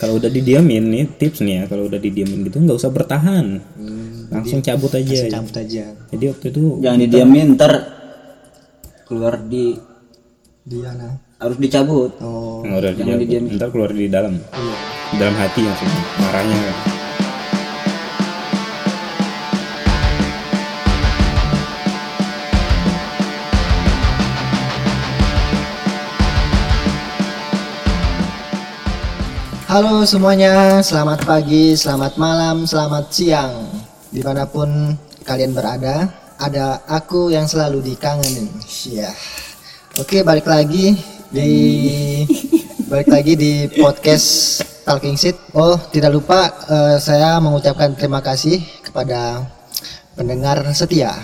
kalau udah didiamin nih tips nih ya kalau udah didiamin gitu nggak usah bertahan. Langsung cabut aja cabut aja. Jadi waktu itu Jangan didiamin ntar keluar di Diana. harus dicabut. oh. Udah didiamin ntar keluar di dalam. Di dalam hati maksudnya marahnya. kan. Halo semuanya, selamat pagi, selamat malam, selamat siang. Di mana pun kalian berada Ada aku yang selalu dikangenin. Iya. Oke balik lagi di Balik lagi di podcast Talking Seat Oh tidak lupa eh, saya mengucapkan terima kasih kepada pendengar setia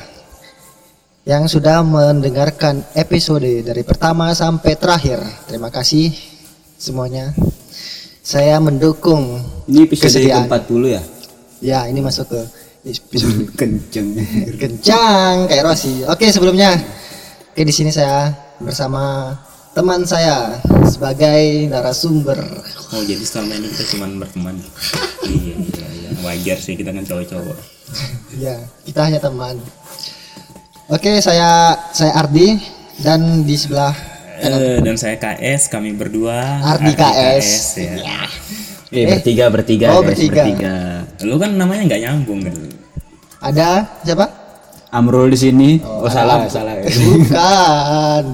Yang sudah mendengarkan episode dari pertama sampai terakhir. Terima kasih semuanya saya mendukung Ini episode Kesediaan. ke-40 ya? ya ini masuk ke episode Kenceng. kencang kayak Rossi oke sebelumnya oke di sini saya bersama teman saya sebagai narasumber oh jadi selama ini kita cuma berteman iya iya iya wajar sih kita kan cowok-cowok ya kita hanya teman oke saya saya Ardi dan di sebelah Eh, dan saya KS kami berdua Ardi KS. ya. Eh, bertiga bertiga Oh, guys, bertiga. bertiga. lu kan namanya nggak nyambung kan ada siapa Amrul di sini. Oh, salah, salah. bukan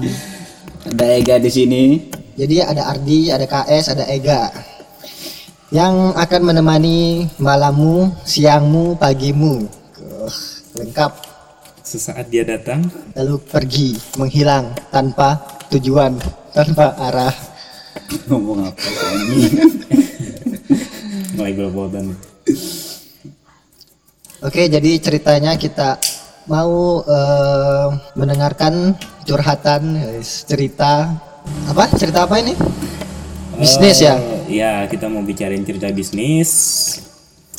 Ada Ega di sini. Jadi ada Ardi, ada KS, ada Ega yang akan menemani malammu, siangmu, pagimu. Uh, lengkap. sesaat dia datang Lalu pergi, menghilang tanpa tujuan, tanpa arah. Ngomong apa ini? mulai belepotan Oke, jadi ceritanya kita mau eh, mendengarkan curhatan, guys. cerita apa? Cerita apa ini? Bisnis ya. Eh, ya kita mau bicarain cerita bisnis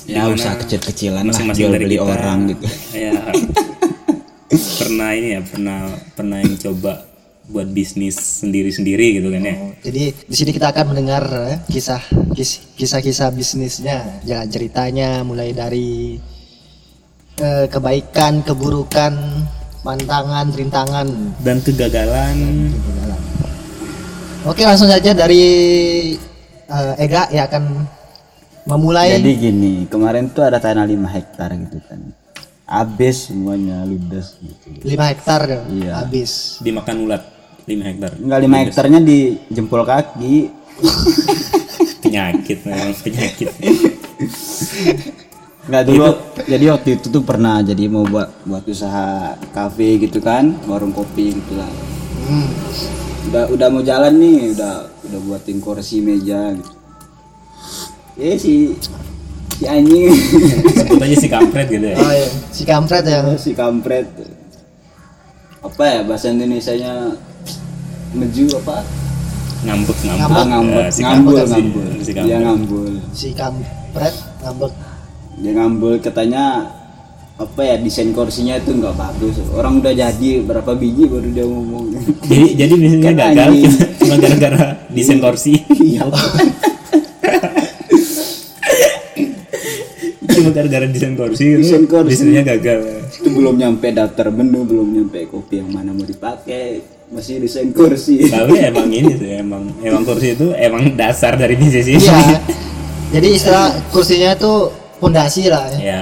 Ya usah kecil-kecilan lah jual dari beli kita orang gitu. ya pernah ini ya pernah pernah yang coba buat bisnis sendiri-sendiri gitu kan ya Jadi di sini kita akan mendengar eh, kisah kis- kisah-kisah bisnisnya, jalan ceritanya mulai dari eh, kebaikan, keburukan, pantangan, rintangan. dan kegagalan Oke, langsung saja dari eh, Ega ya akan memulai Jadi gini, kemarin tuh ada tanah 5 hektar gitu kan. Habis semuanya ludes gitu. 5 hektar Iya. habis. dimakan ulat 5 hektar Enggak 5 hektarnya di jempol kaki. penyakit memang penyakit Enggak dulu. Jadi waktu itu tuh pernah jadi mau buat buat usaha kafe gitu kan, warung kopi gitu lah. Hmm. Udah udah mau jalan nih, udah udah buatin kursi meja gitu. Eh si si anjing sebut aja si kampret gitu ya Oh iya, si kampret ya. si kampret apa ya bahasa Indonesianya? Meju apa? Ngambek ngambek. Ah, ngambek? si ngambul sih. ngambul si dia kampret ngambul Si kampret ngambek. dia ngambul katanya apa ya desain kursinya itu nggak bagus. Orang udah jadi berapa biji baru dia ngomong. Jadi jadi bisnisnya Kan gagal. cuma gara-gara desain kursi. Iya. Cuma gara-gara desain kursi Desain kursi. bisnisnya gagal itu belum nyampe daftar menu belum nyampe kopi yang mana mau dipakai masih desain kursi tapi emang ini sih emang emang kursi itu emang dasar dari bisnis ini Iya. Jadi istilah kursinya itu pondasi lah ya. ya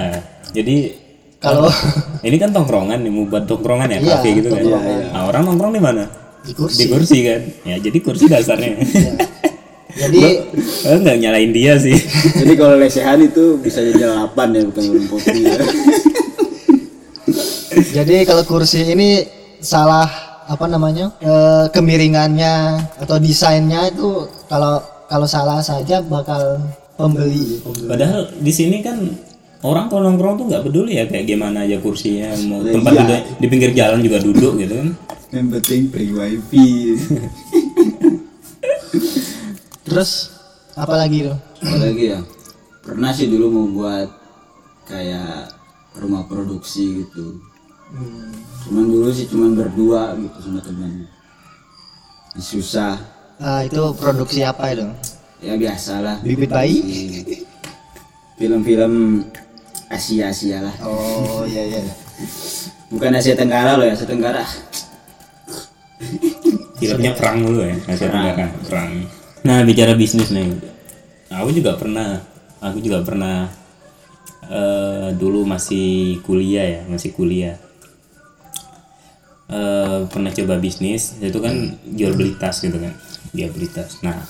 jadi Kalau ini kan tongkrongan nih mau buat tongkrongan ya Iya, kafe gitu kan tongkrongan. nah orang nongkrong di mana di kursi. di kursi kan ya jadi kursi dasarnya Iya. Jadi Lo nggak nyalain dia sih jadi kalau lesehan itu bisa jadi delapan ya bukan warung kopi ya jadi kalau kursi ini salah apa namanya eh, kemiringannya atau desainnya itu kalau kalau salah saja bakal pembeli. pembeli. padahal di sini kan orang kalau nongkrong tuh nggak peduli ya kayak gimana aja kursinya mau Iya. tempat duduk di pinggir jalan juga duduk gitu kan yang penting free wifi Terus apa lagi tuh? apalagi ya pernah sih dulu mau buat kayak rumah produksi gitu cuman dulu sih cuman berdua gitu sama teman susah. Ah, itu produksi apa itu? ya biasalah. Bibit bayi. film-film Asia Asia lah. Oh iya iya. bukan Asia Tenggara loh ya Asia Tenggara. Filmnya perang dulu ya Asia Tenggara perang. Nah bicara bisnis nih. Aku juga pernah aku juga pernah eh, dulu masih kuliah ya masih kuliah Eh, pernah coba bisnis itu kan jual beli tas gitu kan. Jual beli tas. Nah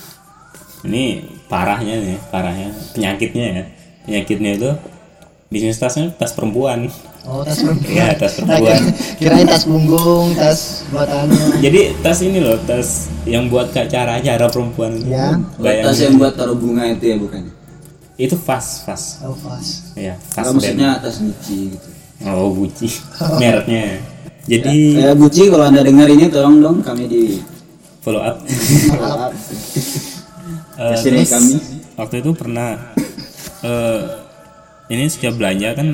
ini parahnya nih parahnya penyakitnya ya. Penyakitnya itu bisnis tasnya tas perempuan. Oh tas perempuan. ya tas Nah, perempuan kira- kirain tas punggung, tas buat anu. jadi tas ini loh tas yang buat ke acara-acara perempuan Ya. Bayangin. tas yang buat taruh bunga itu ya bukan? Itu fast fast Oh pas. ya fast maksudnya tas Gucci gitu. Oh Gucci. Mereknya jadi ya Gucci kalau anda dengar ini tolong dong kami di follow up follow up. Kasih terus kami. waktu itu pernah eh ini setiap belanja kan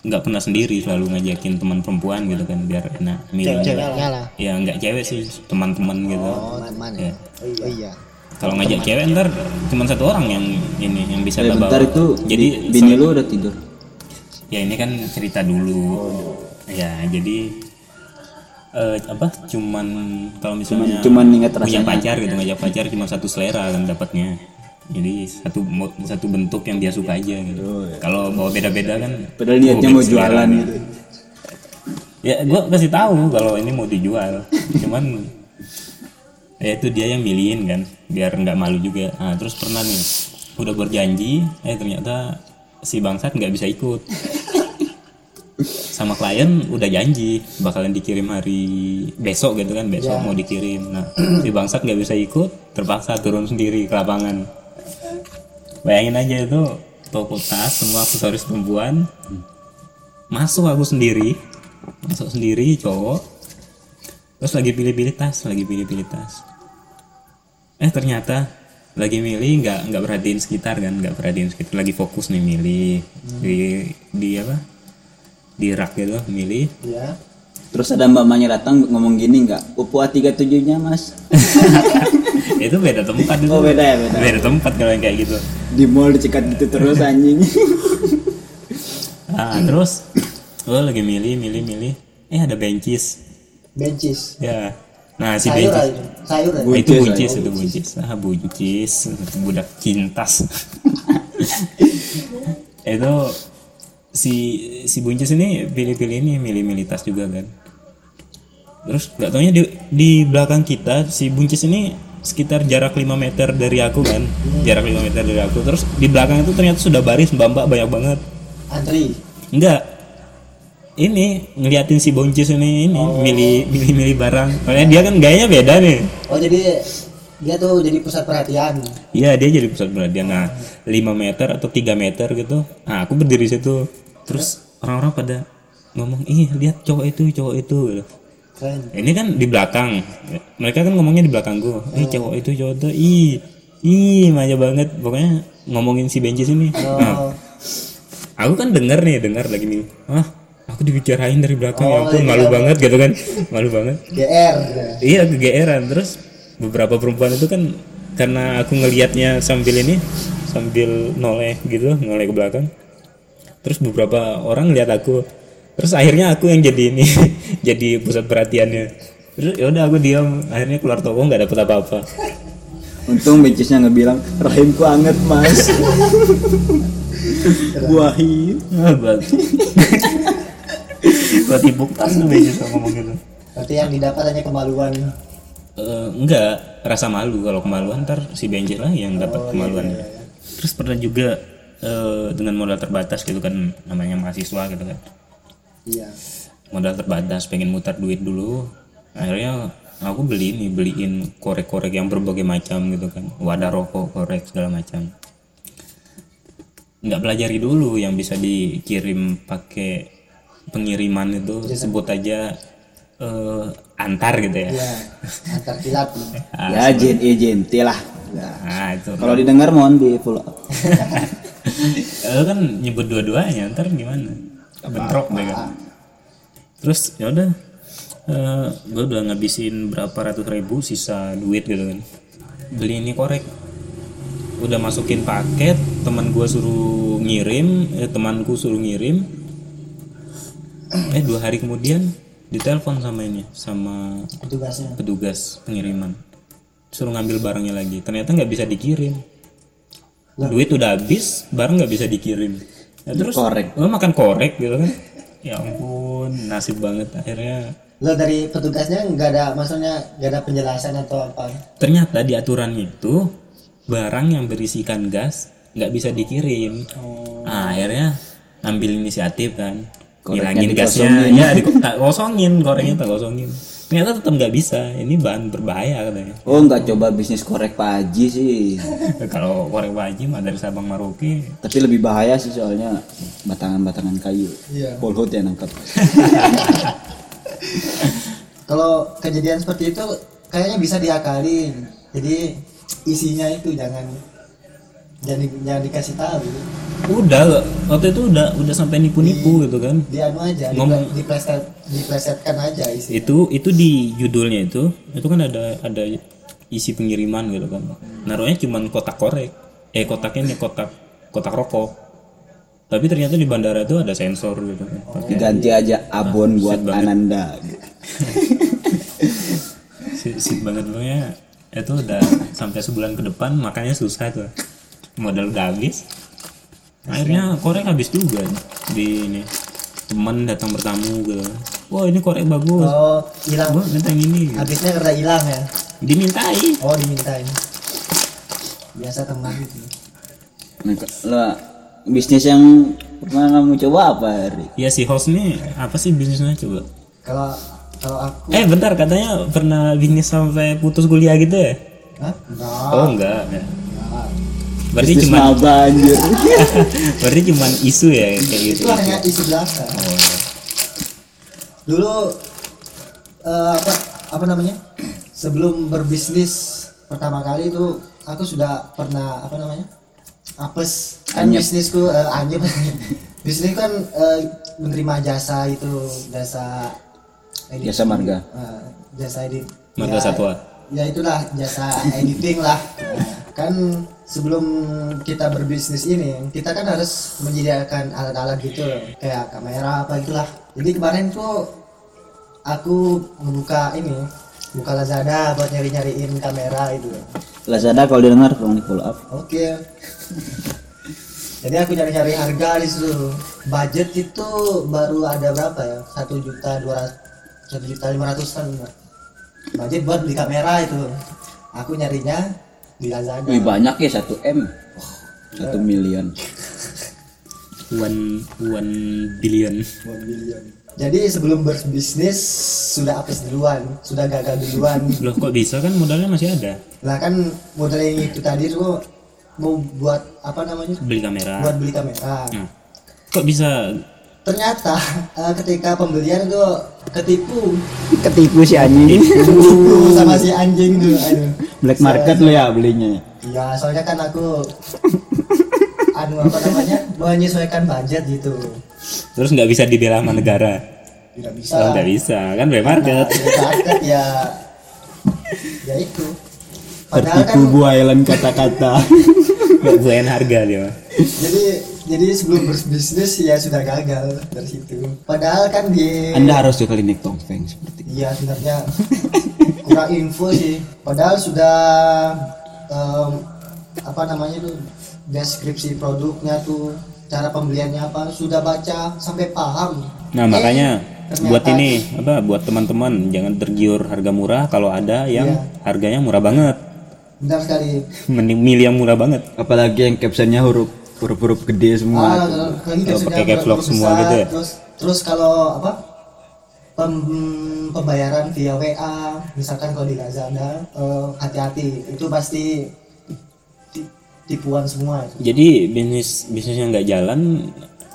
nggak pernah sendiri selalu ngajakin teman perempuan gitu kan biar enak milih Ceweknya lah. ya nggak cewek sih teman-teman gitu Oh teman Ya. ya. Oh iya. kalau ngajak cewek ntar cuma satu orang yang ini yang bisa Ya, bawa bentar itu jadi bini lu udah tidur ya ini kan cerita dulu ya jadi eh, apa cuman kalau misalnya cuman ingat punya pacar gitu ngajak pacar cuma satu selera kan dapatnya. Jadi satu satu bentuk yang dia suka aja gitu. Kalau bawa beda-beda kan padahal niatnya oh, mau selera jualan nih. gitu. Ya gua kasih tahu kalau ini mau dijual. Cuman ya itu dia yang milihin kan biar nggak malu juga. Nah, terus pernah nih udah berjanji eh ternyata si bangsat nggak bisa ikut sama klien udah janji bakalan dikirim hari besok gitu kan besok mau dikirim. Nah si bangsat nggak bisa ikut terpaksa turun sendiri ke lapangan. Bayangin aja itu toko tas semua aksesoris perempuan. Masuk aku sendiri masuk sendiri cowok. Terus lagi pilih-pilih tas lagi pilih-pilih tas. Eh ternyata lagi milih nggak nggak perhatiin sekitar kan nggak perhatiin sekitar lagi fokus nih milih. Di di apa di rak gitu milih. Iya. terus ada mbak-mbaknya datang ngomong gini nggak Oppo A37 nya mas. Itu beda tempat itu. Oh beda ya beda. Beda tempat kalau yang kayak gitu. Di mall dicekat gitu terus anjing. Nah terus gue lagi milih milih milih. Eh ada bencis. Bencis. ya. Nah si Sayur bencis. aja. Sayur ya. Oh, itu Buncis, buncis itu buncis. Ah buncis. Budak cintas. Itu si si buncis ini pilih-pilih ini milih-milih tas juga kan. Terus nggak taunya di di belakang kita si buncis ini sekitar jarak 5 meter dari aku kan. Jarak 5 meter dari aku. Terus di belakang itu ternyata sudah baris mbak mbak banyak banget. Antri. enggak ini ngeliatin si buncis ini ini milih milih milih barang. Soalnya dia kan gayanya beda nih. Oh jadi dia tuh jadi pusat perhatian. Iya dia jadi pusat perhatian. Nah 5 meter atau 3 meter gitu. Nah aku berdiri situ. Terus orang-orang pada ngomong, ih lihat cowok itu, cowok itu. gitu. Keren. Ini kan di belakang. Mereka kan ngomongnya di belakangku. Ih cowok itu, cowok itu. Ih, ih manja banget. Pokoknya ngomongin si benci sini. Nah, Oh. aku kan denger nih, denger lagi nih. Ah, aku dibicarain dari belakang. ya Oh, ampun, iya. malu banget gitu kan. Malu banget. GR. Iya kegeeran terus beberapa perempuan itu kan karena aku ngelihatnya sambil ini sambil noleh gitu noleh ke belakang. Terus beberapa orang lihat aku. Terus akhirnya aku yang jadi ini jadi pusat perhatiannya. Terus ya udah aku diam. Akhirnya keluar toko nggak dapet apa-apa. Untung bencisnya ngebilang rahimku anget mas. Ah batu. Buat ibu tas tuh bisa ngomong gitu Berarti yang didapat hanya kemaluan. Eh, enggak rasa malu. Kalau kemaluan ntar si benjir lah yang dapat kemaluan. terus pernah juga eh, dengan modal terbatas gitu kan namanya mahasiswa gitu kan. Iya. modal terbatas pengen mutar duit dulu. Akhirnya aku beli nih beliin korek-korek yang berbagai macam gitu kan. Wadah rokok korek segala macam. Nggak pelajari dulu yang bisa dikirim pakai pengiriman itu. Sebut aja eh, antar gitu ya Iya. Antar kilat. ya jen eh jente lah Nah, nah itu kalau didengar mohon di follow up Lu kan nyebut dua-duanya, ntar gimana? Bentrok deh kan. Terus ya udah, eh, gue udah ngabisin berapa ratus ribu sisa duit gitu kan. Beli ini korek. udah masukin paket teman gua suruh ngirim eh, temanku suruh ngirim eh dua hari kemudian ditelepon sama ini sama petugasnya. petugas pengiriman. Suruh ngambil barangnya lagi. Ternyata nggak bisa dikirim. Duit udah habis barang nggak bisa dikirim. Ya, terus Korek. lo makan korek gitu kan? Ya ampun nasib banget. Akhirnya lo dari petugasnya nggak ada maksudnya nggak ada penjelasan atau apa? Ternyata di aturan itu barang yang berisikan gas nggak bisa dikirim. Nah, akhirnya ambil inisiatif kan ngilangin gasnya. ya di, tak kosongin koreknya tak kosongin. Ternyata tetap nggak bisa. Ini bahan berbahaya katanya. Oh nggak coba bisnis korek Pak Haji sih. Kalau korek wajib mah dari Sabang Maroke. Tapi lebih bahaya sih soalnya batangan-batangan kayu. Iya. Polhut yang nangkap kalau kejadian seperti itu kayaknya bisa diakalin. Jadi isinya itu jangan jangan, jangan dikasih tahu udah waktu itu udah udah sampai nipu-nipu gitu kan. Di anu aja Ngomong- di dipleset diplesetkan aja isi. Itu itu di judulnya itu itu kan ada ada isi pengiriman gitu kan. Naruhnya cuman kotak korek. Eh kotaknya nih kotak kotak rokok. Tapi ternyata di bandara itu ada sensor gitu kan. Ganti aja abon buat Ananda. Si, si banget. Pokoknya itu udah sampai sebulan ke depan makanya susah tuh. Modal udah habis akhirnya korek habis juga di ini. Teman datang bertamu gitu wah ini korek bagus. Oh hilang. Gua minta yang ini. Habisnya karena hilang ya? Dimintai oh dimintain. Biasa teman gitu nah, lo bisnis yang pernah kamu coba apa Hari? ya si host nih apa sih bisnisnya coba? Kalau kalau aku eh bentar katanya pernah bisnis sampai putus kuliah gitu ya? Hah? Enggak. oh enggak enggak. Berarti cuma maba anjir. Berarti cuma isu ya kayak gitu. Itu hanya isi belaka. Oh, dulu eh, apa apa namanya? Sebelum berbisnis pertama kali itu aku sudah pernah apa namanya? Apes. Kan Anyep. bisnisku eh, anyep. Bisnis kan eh, menerima jasa itu jasa edit- Jasa marga. eh, jasa edit. Marga ya, Satwa. Ya itulah jasa editing lah. Kan sebelum kita berbisnis ini kita kan harus menyediakan alat-alat gitu kayak kamera apa gitulah. Jadi kemarin tuh aku membuka ini buka Lazada buat nyari-nyariin kamera itu. Lazada kalau didengar tolong di follow up. Oke. Jadi aku nyari-nyari harga di situ. Budget itu baru ada berapa ya? Satu juta dua ratus satu juta lima ratusan budget buat beli kamera itu. Aku nyarinya di Lazada. Wih banyak ya 1 M. 1 miliar one one billion. One billion. Jadi sebelum berbisnis sudah apes duluan, sudah gagal duluan. loh kok bisa? Kan modalnya masih ada. Lah kan modal yang itu tadi tuh mau buat apa namanya? beli kamera. Buat beli kamera. Nah, kok bisa Ternyata eh, ketika pembelian itu ketipu Ketipu si anjing Ketipu sama si anjing tuh. Aduh. Black market lo ya belinya Ya soalnya kan aku anu apa namanya menyesuaikan budget gitu. terus nggak bisa dibela sama negara Tidak bisa. oh, nggak bisa kan beli market Nah, market ya ya itu. Padahal kan Tertipu buayalan kata-kata nggak buayan harga dia mah. jadi jadi sebelum berbisnis ya sudah gagal dari situ. Padahal kan di Anda harus sekali naik topeng seperti iya sebenarnya kurang info sih. Padahal sudah em, apa namanya tuh deskripsi produknya tuh cara pembeliannya apa sudah baca sampai paham. Nah makanya ternyata- buat ini apa buat teman-teman jangan tergiur harga murah kalau ada yang Iya. harganya murah banget. Benar sekali. Mending milih yang murah banget. Apalagi yang captionnya huruf huruf-huruf gede semua ah, sudah pakai caps lock semua gitu ya? terus terus kalau apa pem- pembayaran via WA misalkan kalau di Lazada eh, hati-hati itu pasti ti- tipuan semua itu. jadi bisnis bisnisnya nggak jalan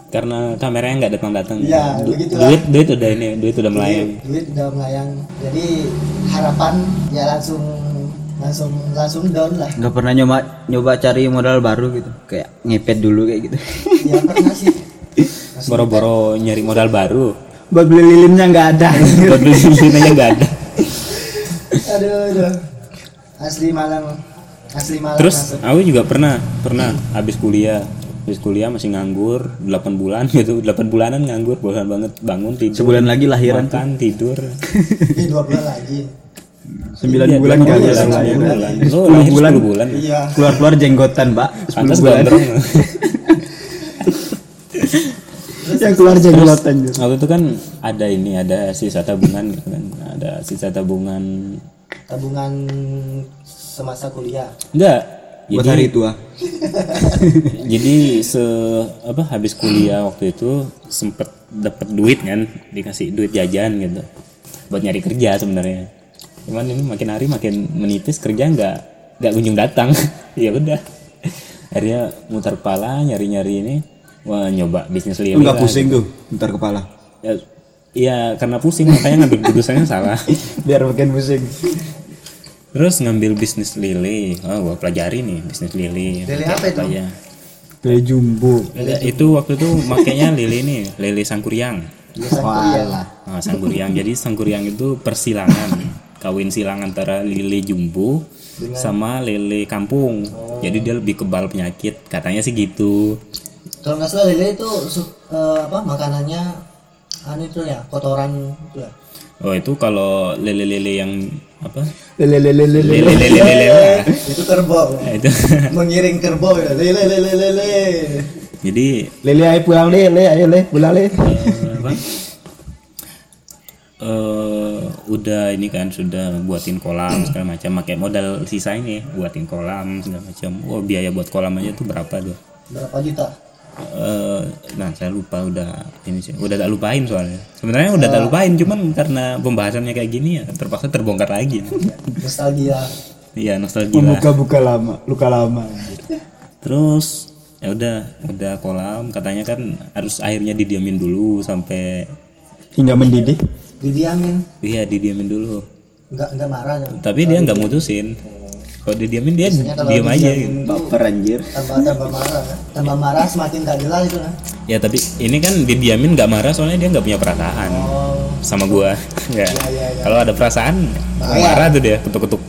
karena kameranya nggak datang datang Iya, begitulah. duit duit udah ini duit udah melayang duit, duit udah melayang jadi harapan ya langsung langsung langsung down lah. Nggak pernah nyoba nyoba cari modal baru gitu. Kayak ngepet dulu kayak gitu. Ya pernah sih. Boro-boro nyari modal baru. Buat beli lilinnya nggak ada. Buat beli lilin aja nggak ada. Aduh, aduh. Asli malang asli malam terus masuk. aku juga pernah pernah. Habis kuliah. Habis kuliah masih nganggur. 8 bulan gitu. 8 bulanan nganggur. Bosan banget. Bangun tidur. Sebulan lagi lahiran. makan tidur. Ih, dua bulan lagi Sembilan Iya, bulan kali bulan, ya sepuluh lahir. bulan. Oh, Sepuluh bulan. 10 bulan. iya Keluar-keluar jenggotan, Pak. Sepuluh bulan. Yang keluar jenggotan. gitu. Waktu itu kan ada ini, ada sisa tabungan gitu kan. Ada sisa tabungan. tabungan semasa kuliah Enggak. Buat Jadi hari tua. jadi se apa habis kuliah waktu itu sempet dapat duit kan, dikasih duit jajan gitu. Buat nyari kerja sebenarnya. Cuman ini makin hari makin menipis kerja nggak nggak kunjung datang. ya udah. Akhirnya mutar kepala nyari-nyari ini wah nyoba bisnis lili. Enggak lah. pusing tuh, ntar kepala. Ya, Iya karena pusing makanya ngambil keputusannya salah. Biar makin pusing. Terus ngambil bisnis lili. Oh, gua pelajari nih bisnis lili. Lili apa itu? ya. Kayak jumbo. Itu waktu itu makainya lili nih, lili sangkuriang. kuliah Nah, sangkuriang. Jadi sangkuriang itu persilangan. Kawin silang antara lili jumbo sama lele kampung. Jadi dia lebih kebal penyakit. Katanya sih gitu. kalau nggak salah lele itu eh, apa makanannya anu itu ya kotoran itu ya Oh, itu kalau lele-lele yang apa? Lele lele lele. Lele-lele-lele mah. itu kerbau Nah, itu. mengiring kerbau ya lele lele lele Jadi Lele ayo pulang lele, ayo le, pulang le. eh, apa? Eh, udah ini kan sudah buatin kolam segala macam. Pakai modal sisa ini buatin kolam segala macam. Oh biaya buat kolam aja tuh berapa tuh? Berapa juta? Eh, nah saya lupa udah ini sih. Udah tak lupain soalnya. Sebenarnya udah tak lupain cuman karena pembahasannya kayak gini ya terpaksa terbongkar lagi. Nostalgia. Iya nostalgia. Lah. Membuka-buka lama, luka lama. terus ya udah udah kolam. Katanya kan harus airnya didiamin dulu sampai Hingga mendidih. Didiamin iya didiamin dulu nggak nggak marah ya tapi dia nggak mutusin kalau didiamin dia diam aja gitu. Baper anjir. tambah tambah marah kan? tambah marah semakin gak jelas itu kan ya tapi ini kan didiamin nggak marah soalnya dia nggak punya perasaan oh sama gua ya. iya, iya. kalau ada perasaan Bahaya. marah tuh dia ketuk-ketuk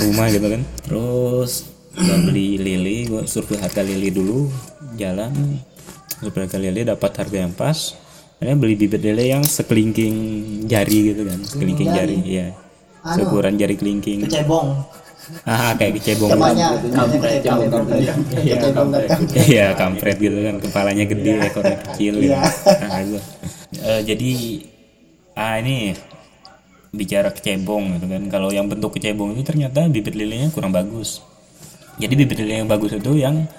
rumah gitu kan terus gua beli lili gua survei harga lili dulu jalan survei harga lili dapat harga yang pas akhirnya beli bibit lele yang sekelingking jari gitu kan sekelingking jari iya. Anu. seukuran jari kelingking. Kecebong. Ah kayak kecebong. Kecebong kecebong datang. Iya kampret gitu kan kepalanya gede ekornya kecil gitu. Iya. Nah, itu. Eh, jadi ah ini bicara kecebong gitu kan. Kalau yang bentuk kecebong itu ternyata bibit lilenya kurang bagus. Jadi bibit lele yang bagus itu yang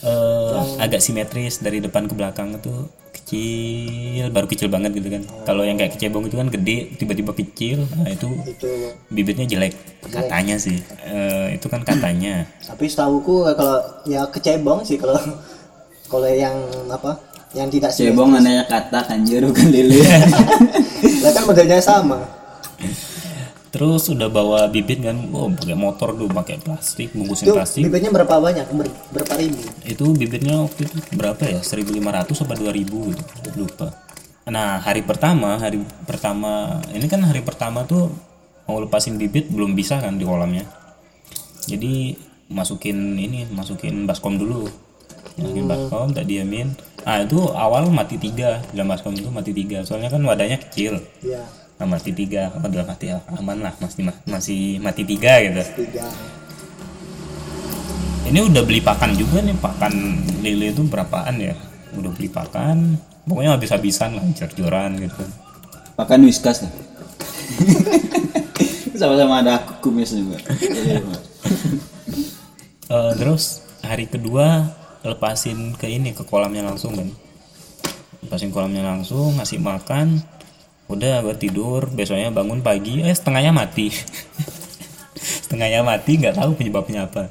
eh, agak simetris dari depan ke belakang itu kecil baru kecil banget gitu kan. Kalau yang kayak kecebong itu kan gede tiba-tiba kecil nah itu itu. bibitnya jelek. Katanya sih. Eh, itu kan katanya. Tapi setahuku eh, kalau ya kecebong sih kalau kalau yang apa yang tidak sih Cebong anaknya kata anjir bukan lele. lah kan modelnya sama Terus udah bawa bibit kan, oh pakai motor tuh, pakai plastik, bungkusin itu plastik. bibitnya berapa banyak Ber- berapa ribu Itu bibitnya waktu itu berapa ya? 1500 apa 2000 gitu. Lupa. Nah, hari pertama, hari pertama, ini kan hari pertama tuh mau lepasin bibit belum bisa kan di kolamnya. Jadi masukin ini, masukin baskom dulu. Masukin baskom, tak diamin. Ah, itu awal mati tiga, dalam baskom itu mati tiga. Soalnya kan wadahnya kecil. ya Nah, mati tiga, oh, udah mati aman lah, masih masih mati tiga gitu. tiga Ini udah beli pakan juga nih, pakan lele itu berapaan ya? Udah beli pakan, pokoknya habis-habisan lah, jor-joran gitu. Pakan whiskas lah. Sama-sama ada kumis juga. Eh, terus hari kedua lepasin ke ini ke kolamnya langsung kan, lepasin kolamnya langsung, ngasih makan, udah gue tidur, besoknya bangun pagi, eh setengahnya mati, setengahnya mati nggak tahu penyebabnya apa.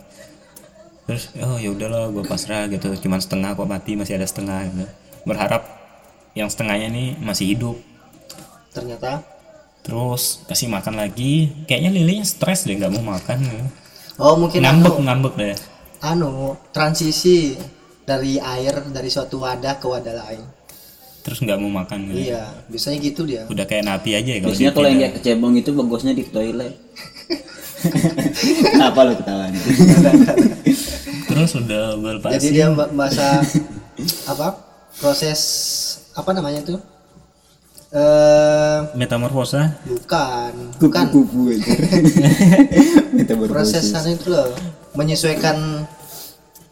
Terus oh ya udahlah gue pasrah gitu, cuman setengah kok mati masih ada setengah gitu. Berharap yang setengahnya nih masih hidup. ternyata Terus kasih makan lagi, kayaknya lilenya stres deh nggak mau makan. gitu. oh mungkin Ngambek anu ngambek deh. anu transisi dari air dari suatu wadah ke wadah lain Terus nggak mau makan gitu. iya biasanya gitu dia Udah kayak napi aja ya kalau Biasanya dia kalau yang kayak kecebong itu bagusnya di toilet. Kenapa lu ketawa nih? terus udah berpasi Jadi dia bahasa apa? Proses apa namanya tuh? Eh metamorfosa bukan, bukan proses sana itu loh menyesuaikan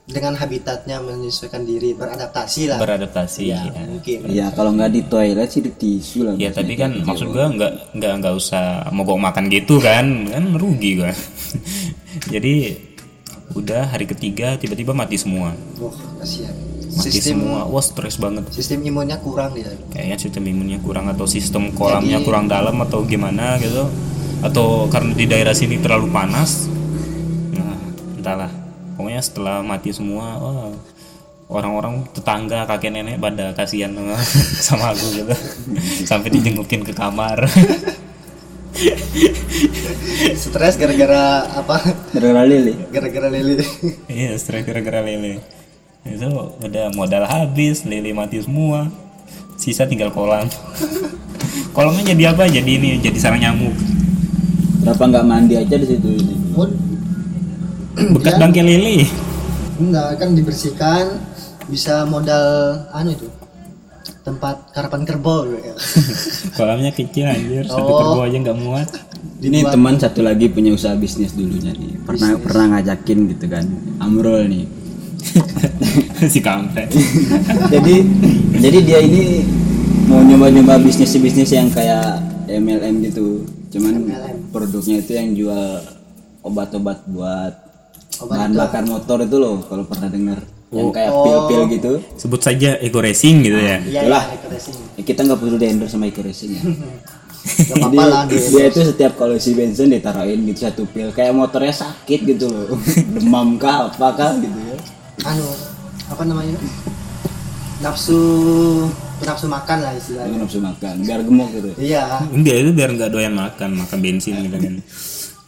dengan habitatnya menyesuaikan diri beradaptasi lah beradaptasi ya, ya. mungkin Iya, kalau nggak di toilet sih di tisu lah. Ya tapi kan maksud gua nggak nggak nggak usah mogok makan gitu kan kan rugi gua. Jadi udah hari ketiga tiba-tiba mati semua. wah kasihan Mati sistem semua. Wah stres banget. sistem imunnya kurang dia Kayaknya sistem imunnya kurang atau sistem kolamnya kurang dalam atau gimana gitu. Atau karena di daerah sini terlalu panas. Nah entahlah. Pokoknya setelah mati semua, wah, orang-orang tetangga kakek nenek pada kasihan sama, sama aku gitu. Sampai dijengukin ke kamar. stres gara-gara apa Gara-gara lele. gara-gara lili Iya, stres gara-gara lele. Itu udah modal habis, lele mati semua. Sisa tinggal kolam. Kolamnya jadi apa? Jadi ini, jadi sarang nyamuk. Kenapa nggak mandi aja di situ? Oh, Bekas bangkai lele. enggak kan dibersihkan bisa modal anu itu tempat karapan kerbau ya. Kolamnya kecil anjir, satu Oh. kerbau aja nggak muat. Ini teman satu lagi punya usaha bisnis dulunya nih. Pernah pernah ngajakin gitu kan. Amrul nih. si kampret. jadi jadi dia ini mau nyoba-nyoba bisnis bisnis yang kayak MLM gitu. Cuman produknya itu yang jual obat-obat buat bahan bakar motor itu loh kalau pernah dengar yang kayak pil-pil gitu. Sebut saja Ego Racing gitu ya. Iya, Itulah. iya, itu. Ya, kita nggak perlu di endorse sama Eco Racing ya. Gak Jadi lah dia. dia itu setiap kalau isi bensin ditaruhin gitu satu pil kayak motornya sakit gitu loh demam kah apa kah gitu ya Anu, apa namanya? Nafsu nafsu makan lah Itu istilahnya. nafsu makan biar gemuk gitu Iya, Enggak itu biar nggak doyan makan, makan bensin gitu kan.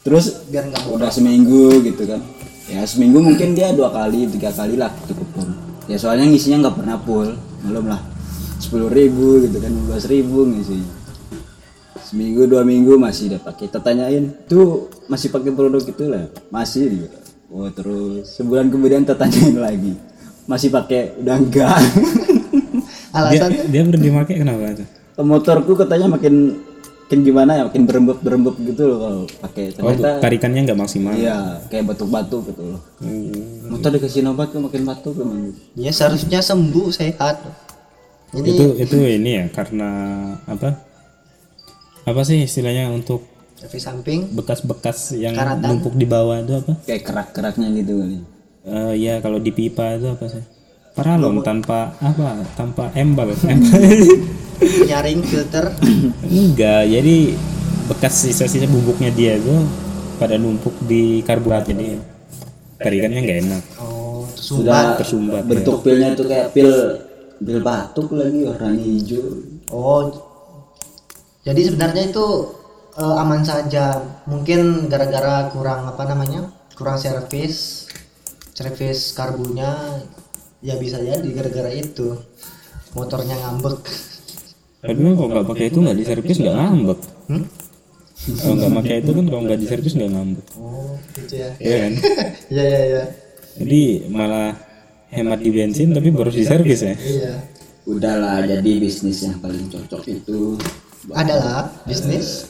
terus biar nggak udah seminggu gitu kan ya seminggu mungkin dia dua kali tiga kali lah cukup full ya soalnya ngisinya nggak pernah full belum lah. Sepuluh ribu gitu kan belas ribu ngisinya seminggu dua minggu masih dia pakai kita tanyain tuh masih pakai produk itu lah? Masih dia oh terus sebulan kemudian kita tanyain lagi. Masih pakai? Udah enggak. Dia, alasan dia berhenti pakai kenapa tuh? motorku katanya makin makin gimana ya makin berembuk berembuk gitu loh kalau pakai Oh, ternyata tarikannya nggak maksimal. Iya, kayak batuk-batuk gitu loh. Hmm. Motor dikasih obat tuh makin batuk emang. ya seharusnya sembuh sehat. Ini Itu itu ini ya karena apa? Apa sih istilahnya untuk efek samping bekas-bekas yang Karatan. numpuk di bawah itu apa? Kayak kerak-keraknya gitu kali. Eh ya kalau di pipa itu apa sih? Paralon tanpa apa? Tanpa embal. Embal. nyaring filter Enggak, jadi bekas sisa-sisa bubuknya dia itu pada numpuk di karburator jadi tarikannya nggak enak. oh Sudah tersumbat Tersumbat. ya. bentuk pilnya tuh kayak pil pil batuk lagi warna hijau. oh jadi sebenarnya itu eh, aman saja mungkin gara-gara kurang apa namanya kurang servis servis karbunya ya bisa jadi gara-gara itu motornya ngambek Tapi kalau nggak pakai itu nggak diservis nggak ngambek. Hmm? Kalau nggak pakai itu kan kalau nggak diservis nggak ngambek. oh gitu ya Iya kan? iya iya iya Jadi malah hemat di bensin tapi baru diservis ya. iya Udahlah jadi bisnis yang paling cocok itu adalah bisnis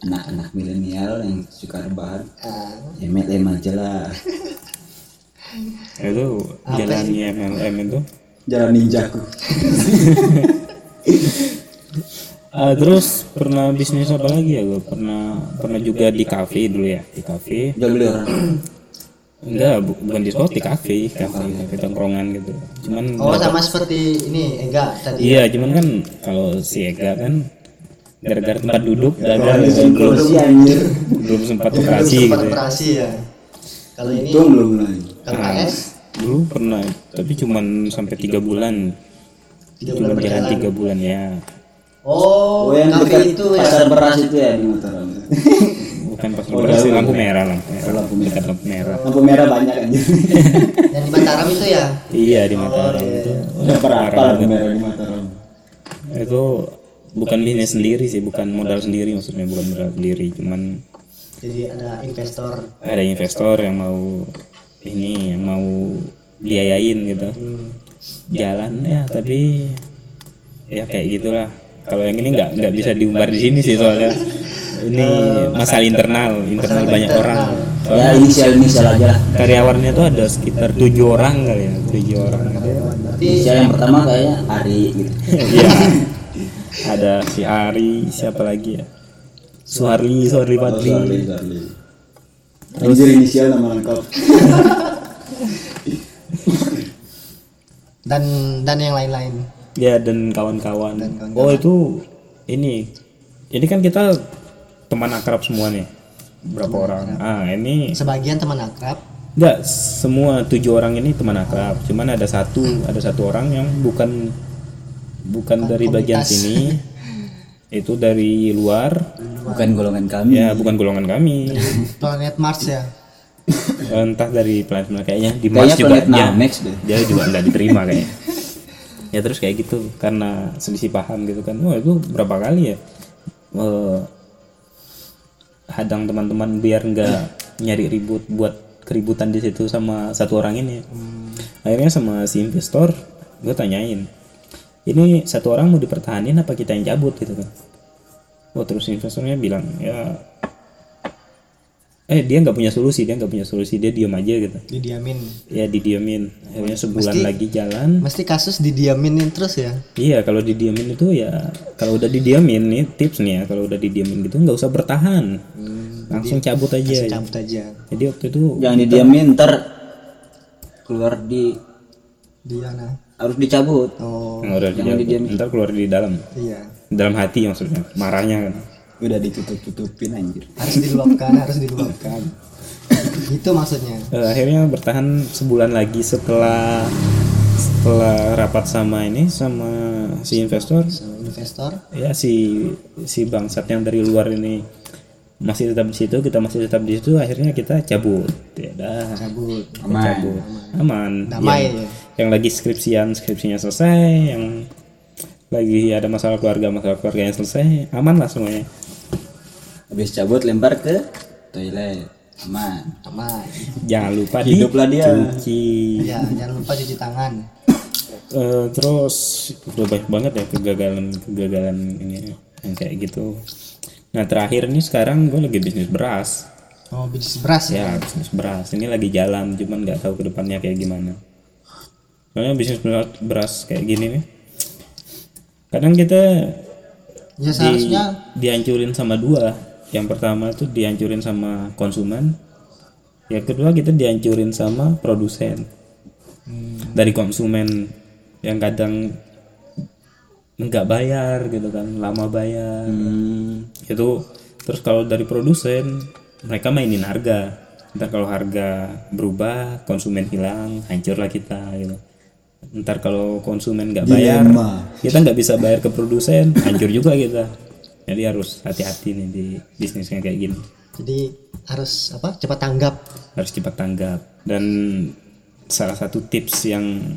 anak-anak milenial yang suka rebahan. Ah, MLM aja lah. Itu jalannya MLM itu. Jalan ninjaku. Ah, terus pernah bisnis apa lagi ya gue pernah pernah juga di kafe dulu ya di kafe Jual beli orang. enggak bu- bukan di spot di kafe kafe kafe tongkrongan gitu cuman oh sama seperti ini enggak tadi iya cuman kan kalau si Ega kan gara-gara tempat duduk gagal belum Kursi anjir. belum sempat belum operasi sempat gitu ya. ya kalau ini belum lagi. Kalau Nah, KS dulu pernah tapi cuman sampai tiga bulan. Cuma bulan jalan tiga bulan ya. Oh oh, yang kafe dekat itu ya. pasar beras itu ya di Mataram. bukan pas operasi lampu merah. lampu merah. Lampu merah. dekat lampu merah. Lampu merah banyak anjir. yang di Mataram itu ya? Iya di Mataram itu. Berapa lampu merah di Mataram? itu bukan bisnis sendiri sih bukan modal sendiri maksudnya bukan modal sendiri cuman Jadi ada investor. ada investor yang mau ini yang mau biayain gitu. Jalan ya tapi ya kayak gitulah. Kalau yang ini nggak nggak bisa diumbar di sini sih soalnya. Ini masalah internal internal. banyak orang. ya inisial inisial aja. lah karyawannya tuh ada sekitar tujuh orang kali ya tujuh orang. Inisial yang pertama kayaknya Ari gitu. Iya. ada si Ari siapa lagi ya? Suharli Suharli Patri. Anjir inisial nama lengkap. Dan dan yang lain-lain. ya dan kawan-kawan. Oh itu ini. Ini kan kita teman akrab semua nih. Berapa orang? ah ini Sebagian teman akrab. enggak semua tujuh orang ini teman akrab. Cuman ada satu ada satu orang yang bukan bukan dari bagian sini itu dari luar. Bukan golongan kami. Ya bukan golongan kami. Planet Mars ya. entah dari planet mana kayaknya di Mars kayaknya juga planet ya, Namex deh. Dia juga nggak diterima kayaknya. Ya terus kayak gitu karena selisih paham gitu kan. Wah itu berapa kali ya Eh, hadang teman-teman biar nggak nyari ribut buat keributan di situ sama satu orang ini akhirnya sama si investor gue tanyain ini satu orang mau dipertahanin apa kita yang cabut gitu kan oh terus investornya bilang ya eh dia nggak punya solusi dia nggak punya solusi dia diam aja gitu Didiamin. ya didiamin akhirnya sebulan lagi jalan Mesti kasus didiaminin terus ya. iya kalau didiamin itu ya kalau udah didiamin nih tips nih ya kalau udah didiamin gitu nggak usah bertahan langsung cabut aja Cabut aja. jadi waktu itu jangan didiamin ntar keluar di Diana. Harus dicabut. Oh, udah didiamin. Ntar keluar di dalam. Iya. dalam hati maksudnya. Marahnya. Kan udah ditutup tutupin anjir. Harus diluapkan, harus diluapkan. Itu maksudnya. Eh, akhirnya bertahan sebulan lagi setelah setelah rapat sama ini sama si investor. So, investor? Ya si si bangsat yang dari luar ini masih tetap di situ kita masih tetap di situ akhirnya kita cabut. Ya dah. Cabut. aman cabut. Aman. Damai yang, ya. Yang lagi skripsian skripsinya selesai. Yang lagi ada masalah keluarga masalah keluarga yang selesai. Aman lah semuanya. Habis cabut lempar ke toilet. Aman. Aman. jangan lupa Hiduplah dia. dicuci Ya, jangan lupa cuci tangan. Eh, terus udah banyak banget ya kegagalan kegagalan ini yang kayak gitu. Nah terakhir nih sekarang gue lagi bisnis beras. Oh, bisnis beras ya. ya bisnis beras. Ini lagi jalan cuman nggak tahu ke depannya kayak gimana soalnya bisnis beras, beras kayak gini nih. Kadang kita Ya di- seharusnya dihancurin sama dua. Yang pertama tuh dihancurin sama konsumen. Yang kedua kita dihancurin sama produsen. Dari konsumen yang kadang nggak bayar gitu kan lama bayar. Itu terus kalau dari produsen mereka mainin harga. Ntar kalau harga berubah konsumen hilang hancurlah kita gitu ntar kalau konsumen nggak bayar kita nggak bisa bayar ke produsen hancur juga kita jadi harus hati-hati nih di bisnisnya kayak gini jadi harus apa? Cepat tanggap. harus cepat tanggap dan salah satu tips yang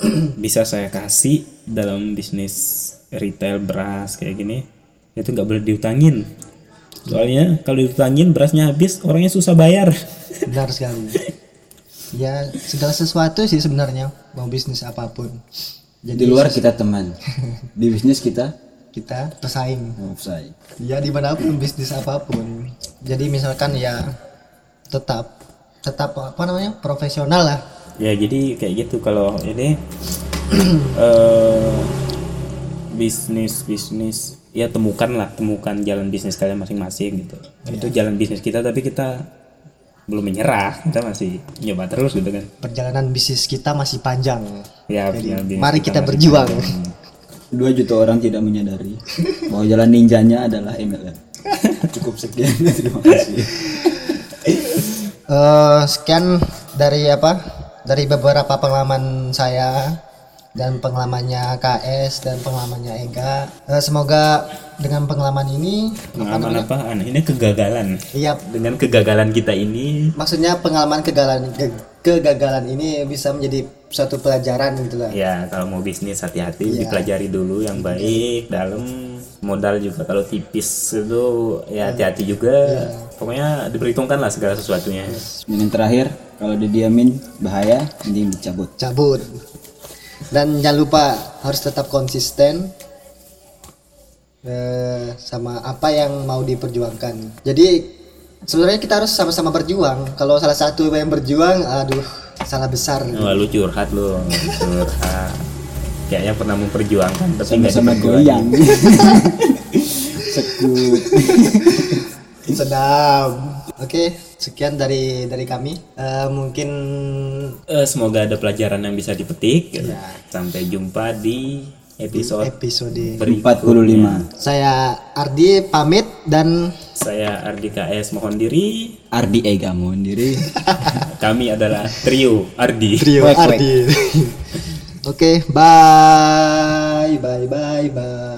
bisa saya kasih dalam bisnis retail beras kayak gini itu nggak boleh diutangin soalnya kalau diutangin berasnya habis orangnya susah bayar Benar sekali. Ya, segala sesuatu sih sebenarnya mau bisnis apa pun. Jadi di luar kita teman di bisnis kita kita pesaing. offside Ya di mana pun bisnis apa pun. Jadi misalkan ya tetap tetap apa namanya profesional lah. ya jadi kayak gitu kalau ini eh bisnis bisnis ya temukan lah temukan jalan bisnis kalian masing-masing gitu itu jalan bisnis kita tapi kita belum menyerah kita masih nyoba terus gitu kan Perjalanan bisnis kita masih panjang. ya Jadi, mari kita masih berjuang. dua juta orang tidak menyadari bahwa jalan ninjanya adalah MLM cukup sekian terima kasih Eh, sekian dari apa? Dari beberapa pengalaman saya dan pengalamannya KS dan pengalamannya Ega. Eh, semoga dengan pengalaman ini. Pengalaman apaan ini kegagalan. Iya dengan kegagalan kita ini. Maksudnya pengalaman kegagalan ke- kegagalan ini bisa menjadi suatu pelajaran gitu lah. ya kalau mau bisnis hati-hati. Iya. dipelajari dulu yang baik dalam. Modal juga kalau tipis itu ya hati-hati juga. Pokoknya diperhitungkan lah segala sesuatunya. Dan yang terakhir, kalau didiamin bahaya, mending dicabut. cabut. Dan jangan lupa harus tetap konsisten eh, sama apa yang mau diperjuangkan jadi sebenarnya kita harus sama-sama berjuang kalau salah satu yang berjuang aduh salah besar Wah lu curhat lu curhat kayaknya pernah memperjuangkan tapi nggak diperjuangin. goyang. Sekut. sedap oke sekian dari dari kami Eh, mungkin Eh, semoga ada pelajaran yang bisa dipetik Ya. sampai jumpa di episode episode berikutnya 45. saya Ardi pamit dan saya Ardika S mohon diri Ardi Ega mohon diri. kami adalah trio Ardi trio Wek. Ardi oke bye bye bye bye